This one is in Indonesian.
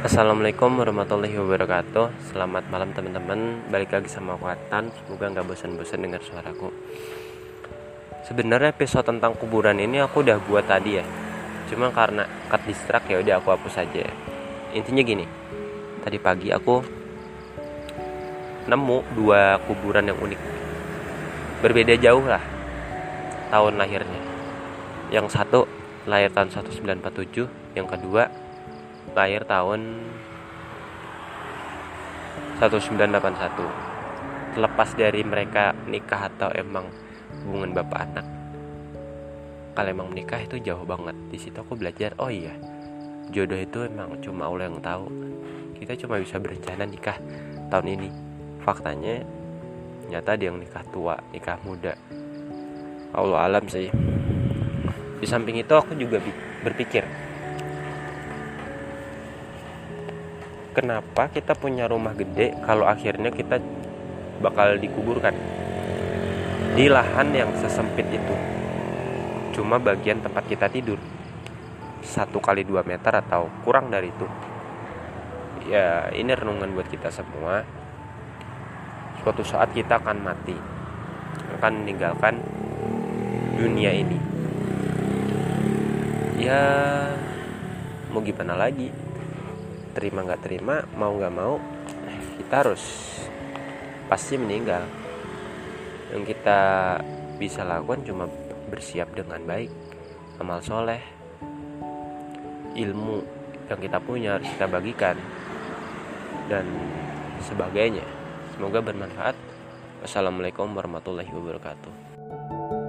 Assalamualaikum warahmatullahi wabarakatuh. Selamat malam teman-teman. Balik lagi sama aku Atan Semoga nggak bosan-bosan dengar suaraku. Sebenarnya episode tentang kuburan ini aku udah buat tadi ya. Cuma karena cut distract ya udah aku hapus aja Intinya gini Tadi pagi aku Nemu dua kuburan yang unik. Berbeda jauh lah Tahun lahirnya. Yang satu lahir tahun 1947 Yang kedua lahir tahun 1981 terlepas dari mereka nikah atau emang hubungan bapak anak. Kalau emang menikah itu jauh banget. Di situ aku belajar oh iya jodoh itu emang cuma Allah yang tahu. Kita cuma bisa berencana nikah tahun ini. Faktanya nyata dia yang nikah tua nikah muda. Allah alam sih. Di samping itu aku juga berpikir kenapa kita punya rumah gede kalau akhirnya kita bakal dikuburkan? Di lahan yang sesempit itu. Cuma bagian tempat kita tidur. Satu kali dua meter atau kurang dari itu. Ya ini renungan buat kita semua. Suatu saat kita akan mati. Akan meninggalkan dunia ini. Ya mau gimana lagi terima nggak terima mau nggak mau kita harus pasti meninggal. Yang kita bisa lakukan cuma bersiap dengan baik amal soleh ilmu yang kita punya harus kita bagikan dan sebagainya. Semoga bermanfaat. Wassalamualaikum warahmatullahi wabarakatuh